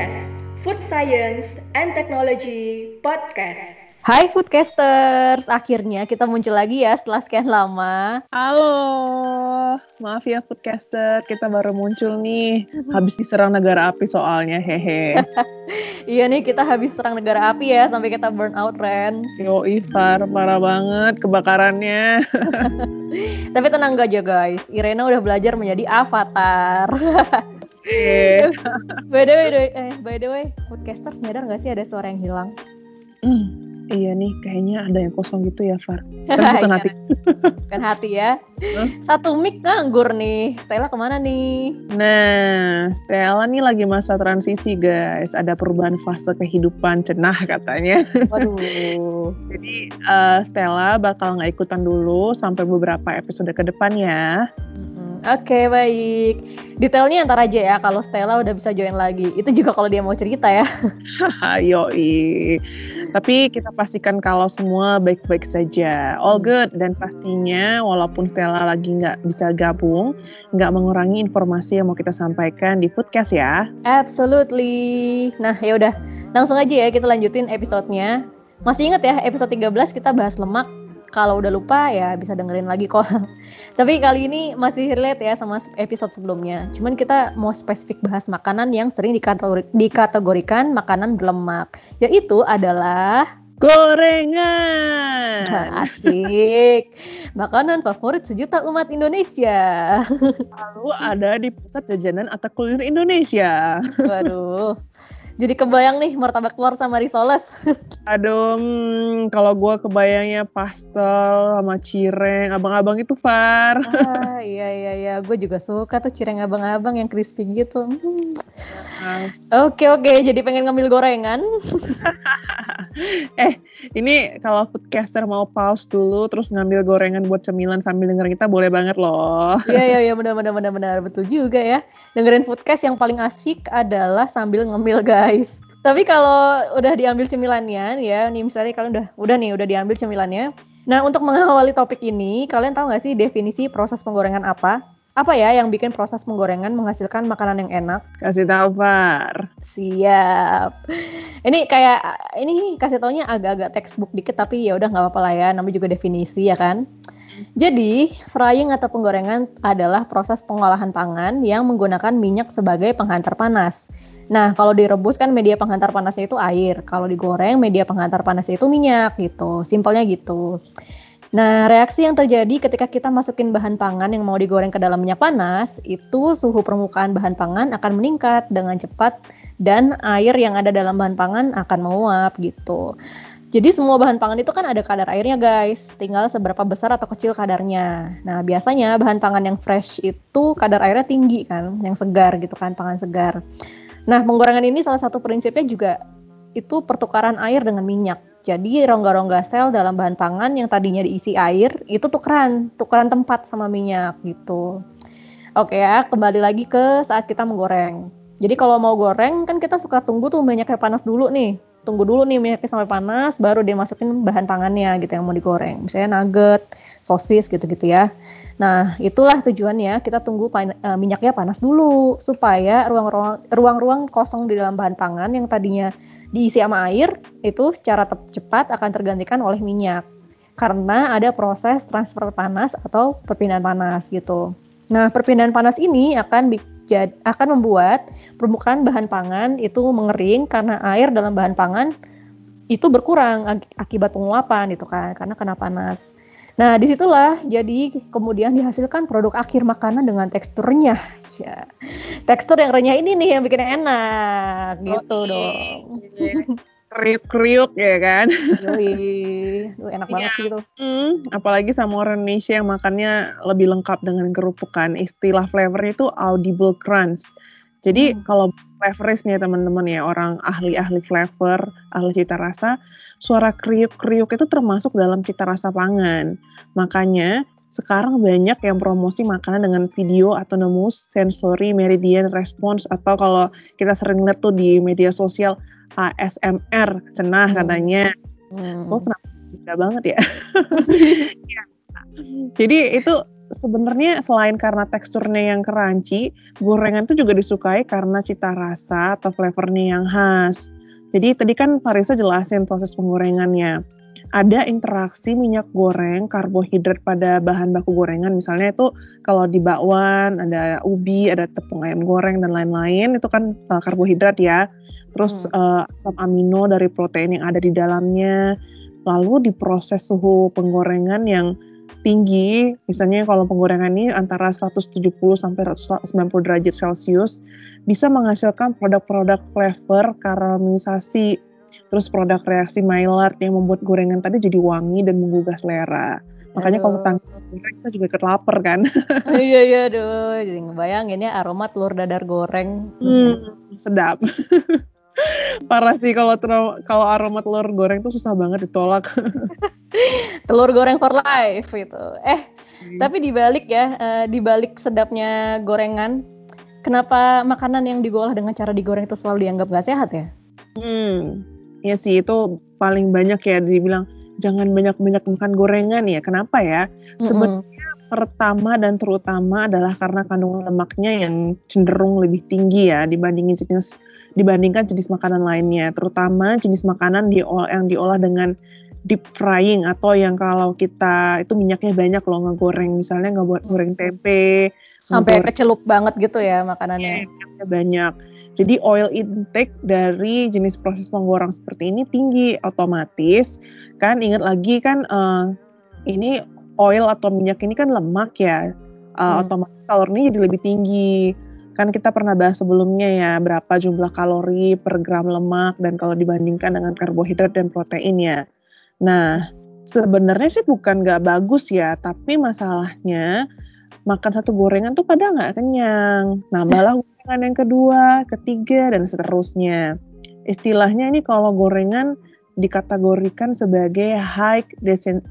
Foodcast, Food Science and Technology Podcast. Hai Foodcasters, akhirnya kita muncul lagi ya setelah sekian lama. Halo, maaf ya Foodcaster, kita baru muncul nih. Habis diserang negara api soalnya, hehe. iya nih, kita habis serang negara api ya, sampai kita burn out, Ren. Yo, Ifar, parah banget kebakarannya. Tapi tenang aja guys, Irena udah belajar menjadi avatar. Eh. by the way, eh, by the way, Foodcasters nyadar gak sih ada suara yang hilang? Hmm Iya nih, kayaknya ada yang kosong gitu ya, Far. Kan bukan hati. bukan hati ya. Satu mic nganggur nih. Stella ke mana nih? Nah, Stella nih lagi masa transisi, guys. Ada perubahan fase kehidupan cenah katanya. Waduh. Jadi, uh, Stella bakal nggak ikutan dulu sampai beberapa episode ke depan ya. Oke, okay, baik. Detailnya ntar aja ya kalau Stella udah bisa join lagi. Itu juga kalau dia mau cerita ya. Yoi. Tapi kita pastikan kalau semua baik-baik saja. All good. Dan pastinya walaupun Stella lagi nggak bisa gabung, nggak mengurangi informasi yang mau kita sampaikan di Foodcast ya. Absolutely. Nah, ya udah. Langsung aja ya kita lanjutin episodenya. Masih ingat ya episode 13 kita bahas lemak kalau udah lupa ya bisa dengerin lagi kok. Tapi kali ini masih relate ya sama episode sebelumnya. Cuman kita mau spesifik bahas makanan yang sering dikategori dikategorikan makanan berlemak, yaitu adalah gorengan. Asik. Makanan favorit sejuta umat Indonesia. Lalu ada di pusat jajanan atau kuliner Indonesia. Waduh. Jadi kebayang nih martabak telur sama risoles. Aduh, hmm, kalau gue kebayangnya pastel sama cireng, abang-abang itu Far. Ah, iya iya iya, gue juga suka tuh cireng abang-abang yang crispy gitu. Hmm. Oke oke, jadi pengen ngambil gorengan. eh, ini kalau foodcaster mau pause dulu, terus ngambil gorengan buat cemilan sambil dengerin kita boleh banget loh. Iya iya iya, benar benar benar benar betul juga ya. Dengerin foodcast yang paling asik adalah sambil ngambil guys. Tapi kalau udah diambil cemilannya, ya, nih misalnya kalian udah udah nih udah diambil cemilannya. Nah untuk mengawali topik ini, kalian tahu nggak sih definisi proses penggorengan apa? apa ya yang bikin proses penggorengan menghasilkan makanan yang enak? Kasih tahu, Far. Siap. Ini kayak ini kasih taunya agak-agak textbook dikit tapi ya udah nggak apa-apa lah ya, namanya juga definisi ya kan. Jadi, frying atau penggorengan adalah proses pengolahan pangan yang menggunakan minyak sebagai penghantar panas. Nah, kalau direbus kan media penghantar panasnya itu air. Kalau digoreng, media penghantar panasnya itu minyak gitu. Simpelnya gitu. Nah, reaksi yang terjadi ketika kita masukin bahan pangan yang mau digoreng ke dalam minyak panas, itu suhu permukaan bahan pangan akan meningkat dengan cepat dan air yang ada dalam bahan pangan akan menguap gitu. Jadi semua bahan pangan itu kan ada kadar airnya guys, tinggal seberapa besar atau kecil kadarnya. Nah biasanya bahan pangan yang fresh itu kadar airnya tinggi kan, yang segar gitu kan, pangan segar. Nah penggorengan ini salah satu prinsipnya juga itu pertukaran air dengan minyak. Jadi rongga-rongga sel dalam bahan pangan yang tadinya diisi air itu tukeran, tukeran tempat sama minyak gitu. Oke ya, kembali lagi ke saat kita menggoreng. Jadi kalau mau goreng kan kita suka tunggu tuh minyaknya panas dulu nih. Tunggu dulu nih minyaknya sampai panas, baru dia masukin bahan pangannya gitu yang mau digoreng. Misalnya nugget, sosis gitu-gitu ya. Nah, itulah tujuannya kita tunggu pan uh, minyaknya panas dulu supaya ruang-ruang kosong di dalam bahan pangan yang tadinya diisi sama air itu secara cepat akan tergantikan oleh minyak karena ada proses transfer panas atau perpindahan panas gitu. Nah, perpindahan panas ini akan akan membuat permukaan bahan pangan itu mengering karena air dalam bahan pangan itu berkurang akibat penguapan itu kan karena kena panas. Nah, di situlah jadi kemudian dihasilkan produk akhir makanan dengan teksturnya. Ya. Tekstur yang renyah ini nih yang bikin enak, gitu oh, dong. Kriuk-kriuk ya kan? Yoi, enak ya. banget sih itu. Hmm, apalagi sama orang Indonesia yang makannya lebih lengkap dengan kerupuk kan. Istilah flavornya itu audible crunch. Jadi hmm. kalau flavors nih teman-teman ya orang ahli-ahli flavor, ahli cita rasa, suara kriuk-kriuk itu termasuk dalam cita rasa pangan. Makanya sekarang banyak yang promosi makanan dengan video atau nemu sensory meridian response atau kalau kita sering lihat tuh di media sosial ASMR cenah hmm. katanya. Hmm. Oh kenapa suka banget ya? ya. Jadi itu sebenarnya selain karena teksturnya yang crunchy, gorengan itu juga disukai karena cita rasa atau flavornya yang khas. Jadi tadi kan Farisa jelasin proses penggorengannya. Ada interaksi minyak goreng, karbohidrat pada bahan baku gorengan. Misalnya itu kalau di bakwan ada ubi, ada tepung ayam goreng dan lain-lain. Itu kan uh, karbohidrat ya. Terus hmm. uh, asam amino dari protein yang ada di dalamnya. Lalu diproses suhu penggorengan yang tinggi, misalnya kalau penggorengan ini antara 170 sampai 190 derajat Celcius, bisa menghasilkan produk-produk flavor karamelisasi, terus produk reaksi Maillard yang membuat gorengan tadi jadi wangi dan menggugah selera. Makanya kalau tentang goreng kita juga ikut lapar kan. iya iya aduh, jadi ngebayangin ya aroma telur dadar goreng. Hmm, sedap. Parah sih kalau kalau aroma telur goreng tuh susah banget ditolak. telur goreng for life itu. Eh, hmm. tapi dibalik ya, uh, dibalik sedapnya gorengan, kenapa makanan yang digolah dengan cara digoreng itu selalu dianggap gak sehat ya? Hmm, ya sih itu paling banyak ya dibilang jangan banyak-banyak makan gorengan ya. Kenapa ya? Sebenarnya pertama dan terutama adalah karena kandungan lemaknya yang cenderung lebih tinggi ya dibandingin jenis dibandingkan jenis makanan lainnya, terutama jenis makanan di yang diolah dengan deep frying atau yang kalau kita itu minyaknya banyak loh ngegoreng misalnya nggak buat goreng tempe sampai kecelup banget gitu ya makanannya. Minyaknya banyak. Jadi oil intake dari jenis proses penggoreng seperti ini tinggi otomatis. Kan ingat lagi kan uh, ini oil atau minyak ini kan lemak ya. Uh, hmm. otomatis kalorinya jadi lebih tinggi kan kita pernah bahas sebelumnya ya berapa jumlah kalori per gram lemak dan kalau dibandingkan dengan karbohidrat dan protein ya. Nah sebenarnya sih bukan nggak bagus ya, tapi masalahnya makan satu gorengan tuh pada nggak kenyang. Nah malah gorengan yang kedua, ketiga dan seterusnya. Istilahnya ini kalau gorengan dikategorikan sebagai high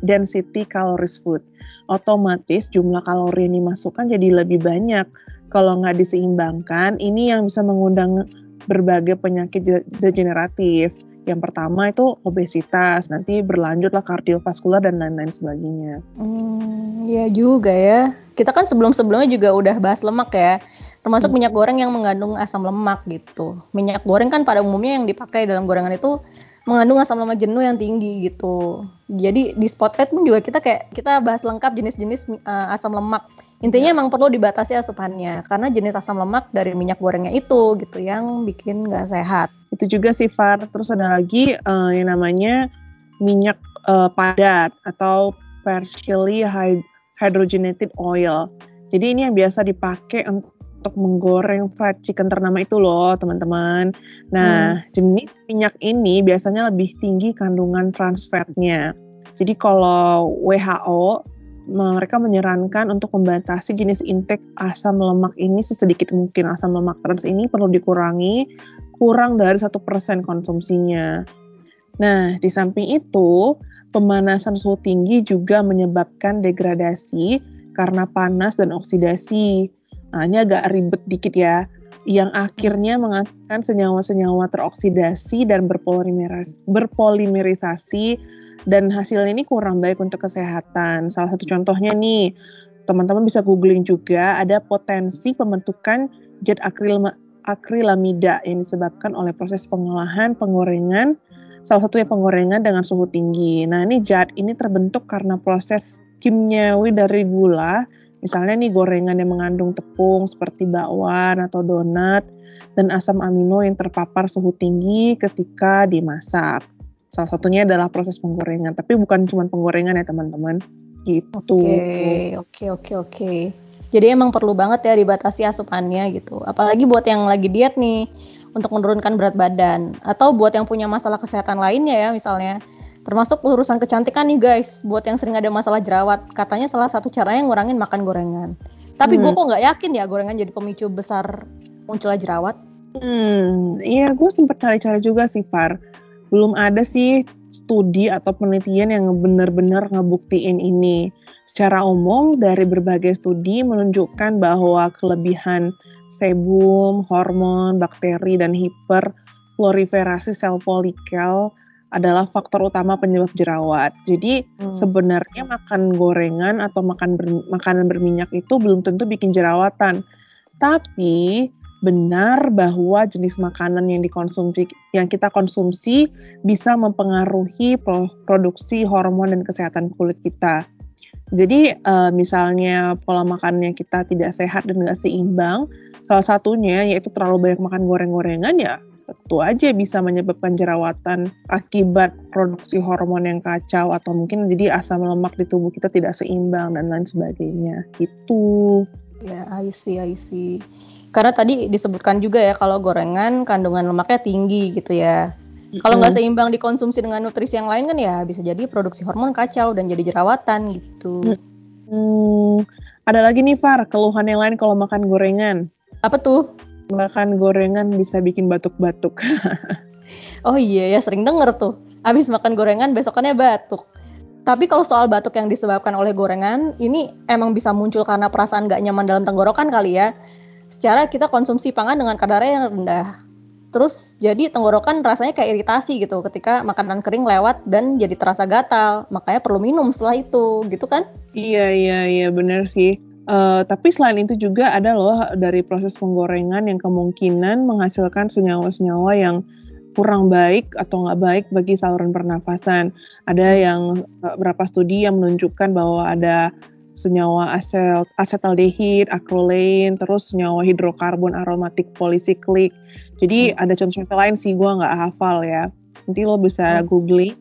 density calories food. Otomatis jumlah kalori yang dimasukkan jadi lebih banyak kalau nggak diseimbangkan, ini yang bisa mengundang berbagai penyakit degeneratif. Yang pertama itu obesitas, nanti berlanjutlah kardiovaskular dan lain-lain sebagainya. Hmm, ya juga ya. Kita kan sebelum-sebelumnya juga udah bahas lemak ya. Termasuk hmm. minyak goreng yang mengandung asam lemak gitu. Minyak goreng kan pada umumnya yang dipakai dalam gorengan itu mengandung asam lemak jenuh yang tinggi gitu. Jadi di spotlight pun juga kita kayak kita bahas lengkap jenis-jenis uh, asam lemak. Intinya ya. emang perlu dibatasi asupannya karena jenis asam lemak dari minyak gorengnya itu gitu yang bikin nggak sehat. Itu juga sih Far. Terus ada lagi uh, yang namanya minyak uh, padat atau partially hydrogenated oil. Jadi ini yang biasa dipakai untuk untuk menggoreng fried chicken ternama itu loh teman-teman. Nah hmm. jenis minyak ini biasanya lebih tinggi kandungan trans fatnya. Jadi kalau WHO mereka menyarankan untuk membatasi jenis intake asam lemak ini sesedikit mungkin. Asam lemak trans ini perlu dikurangi kurang dari satu persen konsumsinya. Nah, di samping itu, pemanasan suhu tinggi juga menyebabkan degradasi karena panas dan oksidasi. Nah, ini agak ribet dikit ya. Yang akhirnya menghasilkan senyawa-senyawa teroksidasi dan berpolimeris berpolimerisasi dan hasilnya ini kurang baik untuk kesehatan. Salah satu contohnya nih, teman-teman bisa googling juga ada potensi pembentukan zat akril akrilamida yang disebabkan oleh proses pengolahan penggorengan salah satunya penggorengan dengan suhu tinggi. Nah, ini zat ini terbentuk karena proses kimiawi dari gula Misalnya nih gorengan yang mengandung tepung seperti bakwan atau donat dan asam amino yang terpapar suhu tinggi ketika dimasak. Salah satunya adalah proses penggorengan, tapi bukan cuma penggorengan ya teman-teman. Gitu. Oke, oke, oke, oke. Jadi emang perlu banget ya dibatasi asupannya gitu. Apalagi buat yang lagi diet nih untuk menurunkan berat badan atau buat yang punya masalah kesehatan lainnya ya misalnya Termasuk urusan kecantikan nih guys, buat yang sering ada masalah jerawat, katanya salah satu caranya ngurangin makan gorengan. Tapi hmm. gue kok nggak yakin ya gorengan jadi pemicu besar munculnya jerawat. Hmm, iya gue sempat cari-cari juga sih Far. Belum ada sih studi atau penelitian yang benar-benar ngebuktiin ini. Secara umum dari berbagai studi menunjukkan bahwa kelebihan sebum, hormon, bakteri, dan hiperproliferasi sel folikel adalah faktor utama penyebab jerawat. Jadi hmm. sebenarnya makan gorengan atau makan ber, makanan berminyak itu belum tentu bikin jerawatan. Tapi benar bahwa jenis makanan yang dikonsumsi yang kita konsumsi bisa mempengaruhi produksi hormon dan kesehatan kulit kita. Jadi uh, misalnya pola makan yang kita tidak sehat dan nggak seimbang, salah satunya yaitu terlalu banyak makan goreng-gorengan ya tentu aja bisa menyebabkan jerawatan akibat produksi hormon yang kacau atau mungkin jadi asam lemak di tubuh kita tidak seimbang dan lain sebagainya. Itu. Ya, I see, I see. Karena tadi disebutkan juga ya kalau gorengan kandungan lemaknya tinggi gitu ya. Kalau nggak seimbang dikonsumsi dengan nutrisi yang lain kan ya bisa jadi produksi hormon kacau dan jadi jerawatan gitu. Hmm, ada lagi nih Far, keluhan yang lain kalau makan gorengan. Apa tuh? Makan gorengan bisa bikin batuk-batuk. oh iya ya sering denger tuh. Abis makan gorengan besokannya batuk. Tapi kalau soal batuk yang disebabkan oleh gorengan, ini emang bisa muncul karena perasaan gak nyaman dalam tenggorokan kali ya. Secara kita konsumsi pangan dengan kadarnya yang rendah. Terus jadi tenggorokan rasanya kayak iritasi gitu ketika makanan kering lewat dan jadi terasa gatal. Makanya perlu minum setelah itu, gitu kan? Iya, iya, iya bener sih. Uh, tapi selain itu juga ada loh dari proses penggorengan yang kemungkinan menghasilkan senyawa-senyawa yang kurang baik atau nggak baik bagi saluran pernafasan. Ada yang uh, beberapa studi yang menunjukkan bahwa ada senyawa aset, asetaldehid, acrolein, terus senyawa hidrokarbon aromatik polisiklik. Jadi hmm. ada contoh lain sih gue nggak hafal ya. Nanti lo bisa hmm. googling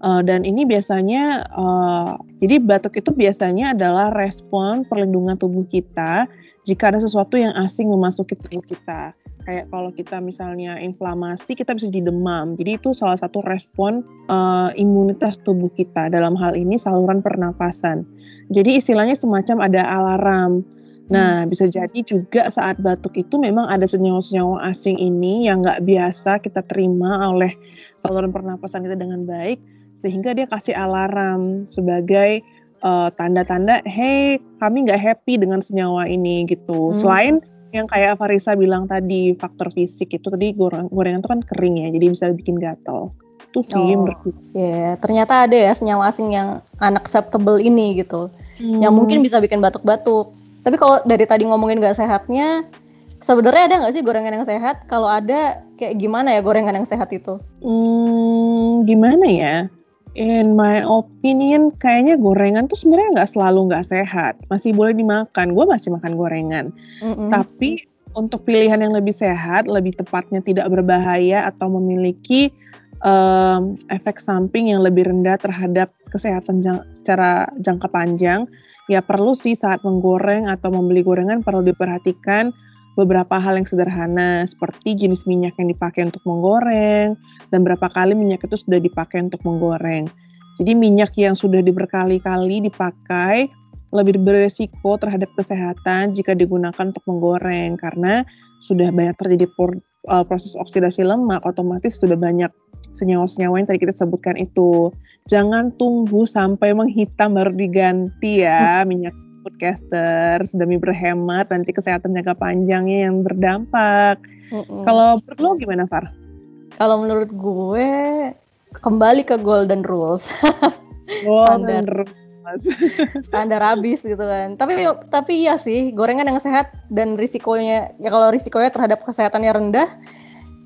Uh, dan ini biasanya, uh, jadi batuk itu biasanya adalah respon perlindungan tubuh kita jika ada sesuatu yang asing memasuki tubuh kita. Kayak kalau kita misalnya inflamasi, kita bisa didemam. Jadi itu salah satu respon uh, imunitas tubuh kita. Dalam hal ini saluran pernafasan. Jadi istilahnya semacam ada alarm. Nah, bisa jadi juga saat batuk itu memang ada senyawa-senyawa asing ini yang nggak biasa kita terima oleh saluran pernapasan kita dengan baik sehingga dia kasih alarm sebagai uh, tanda-tanda, hey kami nggak happy dengan senyawa ini gitu. Hmm. Selain yang kayak Farisa bilang tadi faktor fisik itu tadi goreng gorengan itu kan kering ya, jadi bisa bikin gatal. Itu sih oh, menurutku. Ya, yeah. ternyata ada ya senyawa asing yang unacceptable ini gitu, hmm. yang mungkin bisa bikin batuk-batuk. Tapi kalau dari tadi ngomongin nggak sehatnya, sebenarnya ada nggak sih gorengan yang sehat? Kalau ada, kayak gimana ya gorengan yang sehat itu? Hmm, gimana ya? In my opinion, kayaknya gorengan tuh sebenarnya nggak selalu nggak sehat. Masih boleh dimakan. Gue masih makan gorengan. Mm-hmm. Tapi untuk pilihan yang lebih sehat, lebih tepatnya tidak berbahaya atau memiliki um, efek samping yang lebih rendah terhadap kesehatan jang- secara jangka panjang, ya perlu sih saat menggoreng atau membeli gorengan perlu diperhatikan beberapa hal yang sederhana seperti jenis minyak yang dipakai untuk menggoreng dan berapa kali minyak itu sudah dipakai untuk menggoreng. Jadi minyak yang sudah diberkali-kali dipakai lebih beresiko terhadap kesehatan jika digunakan untuk menggoreng karena sudah banyak terjadi uh, proses oksidasi lemak otomatis sudah banyak senyawa-senyawa yang tadi kita sebutkan itu. Jangan tunggu sampai menghitam baru diganti ya minyak podcaster demi berhemat nanti kesehatan jangka panjangnya yang berdampak. Mm-mm. Kalau lo gimana Far? Kalau menurut gue kembali ke golden rules. golden rules. standar habis gitu kan. Tapi tapi iya sih gorengan yang sehat dan risikonya ya kalau risikonya terhadap kesehatannya rendah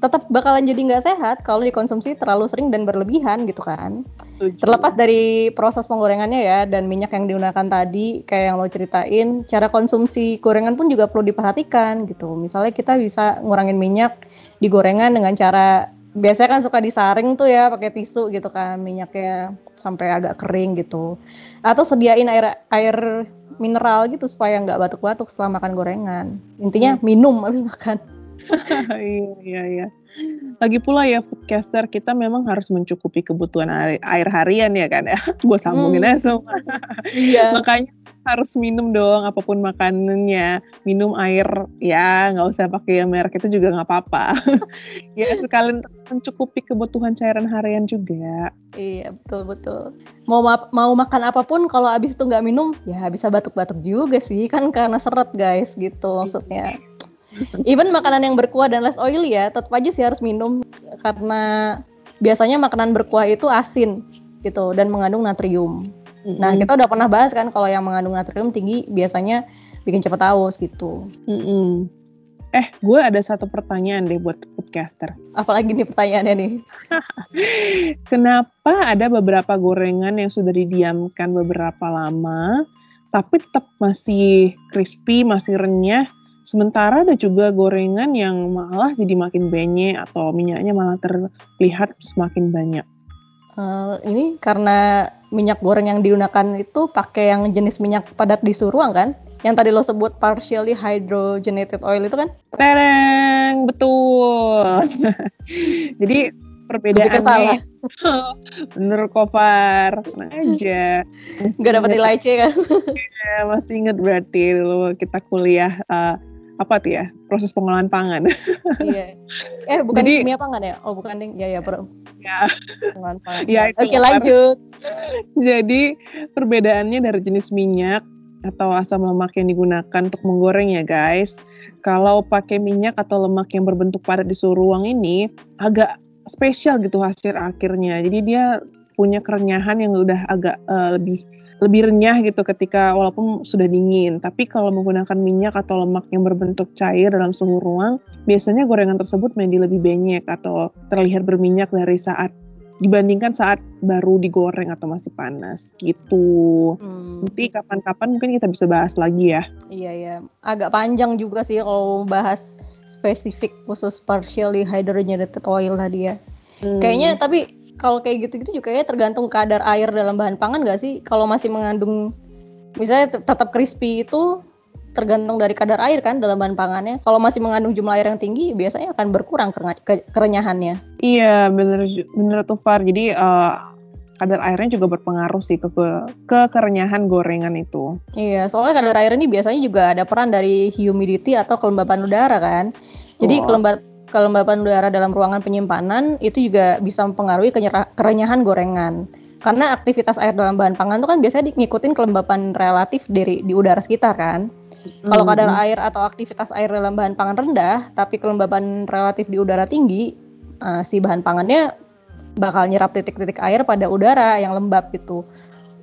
tetap bakalan jadi nggak sehat kalau dikonsumsi terlalu sering dan berlebihan gitu kan. Terlepas dari proses penggorengannya ya dan minyak yang digunakan tadi kayak yang lo ceritain, cara konsumsi gorengan pun juga perlu diperhatikan gitu. Misalnya kita bisa ngurangin minyak di gorengan dengan cara biasanya kan suka disaring tuh ya pakai tisu gitu kan minyaknya sampai agak kering gitu. Atau sediain air air mineral gitu supaya nggak batuk-batuk setelah makan gorengan. Intinya hmm. minum habis makan. iya iya iya. Lagi pula ya foodcaster kita memang harus mencukupi kebutuhan air, air harian ya kan ya. Gue sambungin hmm. aja semua. Iya. Makanya harus minum dong apa pun makanannya. Minum air ya nggak usah pakai yang merek itu juga nggak apa-apa. ya sekalian mencukupi kebutuhan cairan harian juga. Iya betul betul. Mau ma mau makan apa pun kalau abis itu nggak minum ya bisa batuk-batuk juga sih kan karena seret guys gitu maksudnya. Even makanan yang berkuah dan less oily ya, tetap aja sih harus minum karena biasanya makanan berkuah itu asin gitu dan mengandung natrium. Mm-hmm. Nah, kita udah pernah bahas kan kalau yang mengandung natrium tinggi biasanya bikin cepat haus gitu. Mm-hmm. Eh, gue ada satu pertanyaan deh buat podcaster. Apalagi nih pertanyaannya nih? Kenapa ada beberapa gorengan yang sudah didiamkan beberapa lama, tapi tetap masih crispy, masih renyah, sementara ada juga gorengan yang malah jadi makin benye atau minyaknya malah terlihat semakin banyak? Uh, ini karena minyak goreng yang digunakan itu pakai yang jenis minyak padat di suruang kan? yang tadi lo sebut partially hydrogenated oil itu kan? Tereng, betul. Jadi perbedaannya bener kofar tenang aja Gak dapat nilai C kan ya, masih inget berarti dulu kita kuliah uh, apa tuh ya? Proses pengolahan pangan. Iya. Eh bukan Jadi, kimia pangan ya? Oh bukan ding. Ya ya bro ya. pengolahan pangan. Ya, oke lanjut. Jadi perbedaannya dari jenis minyak atau asam lemak yang digunakan untuk menggoreng ya guys. Kalau pakai minyak atau lemak yang berbentuk padat di suhu ruang ini agak spesial gitu hasil akhirnya. Jadi dia punya kerenyahan yang udah agak uh, lebih lebih renyah gitu ketika walaupun sudah dingin. Tapi kalau menggunakan minyak atau lemak yang berbentuk cair dalam suhu ruang, biasanya gorengan tersebut menjadi lebih banyak atau terlihat berminyak dari saat dibandingkan saat baru digoreng atau masih panas gitu. Hmm. Nanti kapan-kapan mungkin kita bisa bahas lagi ya. Iya ya, agak panjang juga sih kalau bahas spesifik khusus partially hydrogenated oil tadi ya. Hmm. Kayaknya tapi kalau kayak gitu-gitu juga ya tergantung kadar air dalam bahan pangan gak sih? Kalau masih mengandung misalnya tetap crispy itu tergantung dari kadar air kan dalam bahan pangannya. Kalau masih mengandung jumlah air yang tinggi, biasanya akan berkurang kerenyahannya. Iya, bener bener tuh Far. Jadi uh, kadar airnya juga berpengaruh sih ke, ke ke kerenyahan gorengan itu. Iya, soalnya kadar air ini biasanya juga ada peran dari humidity atau kelembapan udara kan. Jadi oh. kelembab kelembapan udara dalam ruangan penyimpanan itu juga bisa mempengaruhi kerenyahan gorengan. Karena aktivitas air dalam bahan pangan itu kan biasanya ngikutin kelembapan relatif dari di udara sekitar kan. Kalau kadar hmm. air atau aktivitas air dalam bahan pangan rendah, tapi kelembaban relatif di udara tinggi, uh, si bahan pangannya bakal nyerap titik-titik air pada udara yang lembab gitu.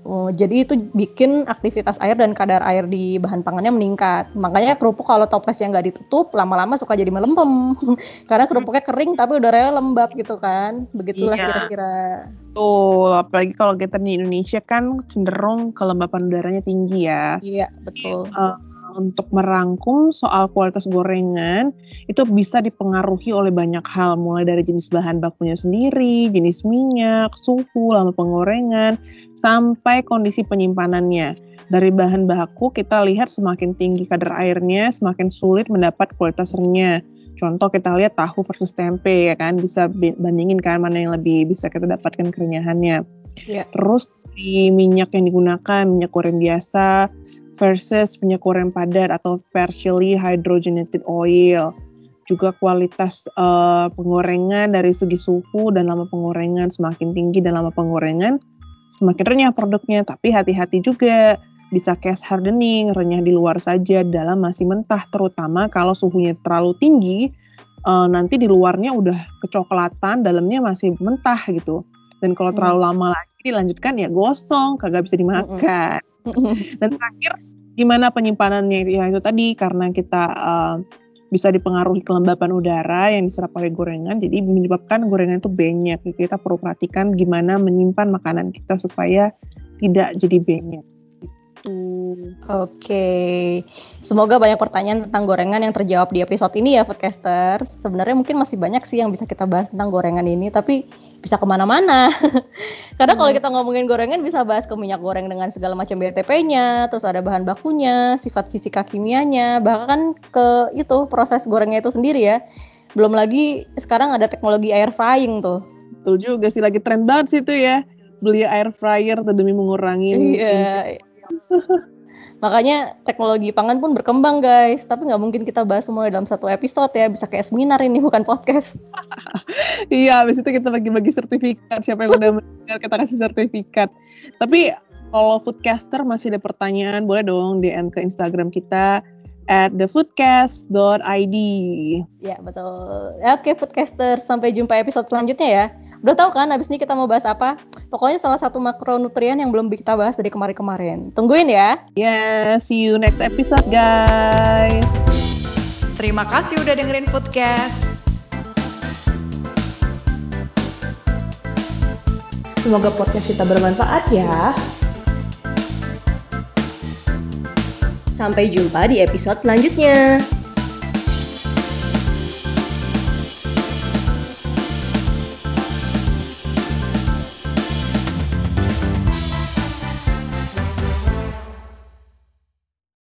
Uh, jadi itu bikin aktivitas air dan kadar air di bahan pangannya meningkat. Makanya kerupuk kalau toplesnya nggak ditutup, lama-lama suka jadi melempem. Karena kerupuknya kering tapi udaranya lembab gitu kan. Begitulah kira kira-kira. Tuh, apalagi kalau kita di Indonesia kan cenderung kelembapan udaranya tinggi ya. Iya, betul. Uh, untuk merangkum soal kualitas gorengan itu bisa dipengaruhi oleh banyak hal mulai dari jenis bahan bakunya sendiri, jenis minyak, suhu, lama penggorengan, sampai kondisi penyimpanannya. Dari bahan baku kita lihat semakin tinggi kadar airnya, semakin sulit mendapat kualitas renyah. Contoh kita lihat tahu versus tempe ya kan, bisa bandingin kan mana yang lebih bisa kita dapatkan kerenyahannya. Yeah. Terus di minyak yang digunakan, minyak goreng biasa, versus minyak goreng padat atau partially hydrogenated oil. Juga kualitas uh, penggorengan dari segi suhu dan lama penggorengan semakin tinggi dan lama penggorengan semakin renyah produknya. Tapi hati-hati juga bisa case hardening, renyah di luar saja dalam masih mentah terutama kalau suhunya terlalu tinggi uh, nanti di luarnya udah kecoklatan, dalamnya masih mentah gitu. Dan kalau terlalu hmm. lama lagi dilanjutkan ya gosong, kagak bisa dimakan. Dan terakhir gimana penyimpanannya ya itu tadi karena kita uh, bisa dipengaruhi kelembapan udara yang diserap oleh gorengan jadi menyebabkan gorengan itu banyak kita perlu perhatikan gimana menyimpan makanan kita supaya tidak jadi banyak Oke, okay. semoga banyak pertanyaan tentang gorengan yang terjawab di episode ini ya, Foodcaster. Sebenarnya mungkin masih banyak sih yang bisa kita bahas tentang gorengan ini, tapi bisa ke mana-mana. Karena kalau hmm. kita ngomongin gorengan bisa bahas ke minyak goreng dengan segala macam BTP-nya, terus ada bahan bakunya, sifat fisika kimianya, bahkan ke itu proses gorengnya itu sendiri ya. Belum lagi sekarang ada teknologi air frying tuh. Betul juga sih lagi tren banget sih itu ya. Beli air fryer tuh demi mengurangi. Iya. Makanya teknologi pangan pun berkembang guys, tapi nggak mungkin kita bahas semua dalam satu episode ya, bisa kayak seminar ini bukan podcast. iya, habis itu kita bagi-bagi sertifikat, siapa yang udah mendengar kita kasih sertifikat. Tapi kalau foodcaster masih ada pertanyaan, boleh dong DM ke Instagram kita at thefoodcast.id. Ya betul. Oke foodcaster, sampai jumpa episode selanjutnya ya. Udah tahu kan abis ini kita mau bahas apa? Pokoknya salah satu makronutrien yang belum kita bahas dari kemarin-kemarin. Tungguin ya. Yeah, see you next episode guys. Terima kasih udah dengerin Foodcast. Semoga podcast kita bermanfaat ya. Sampai jumpa di episode selanjutnya.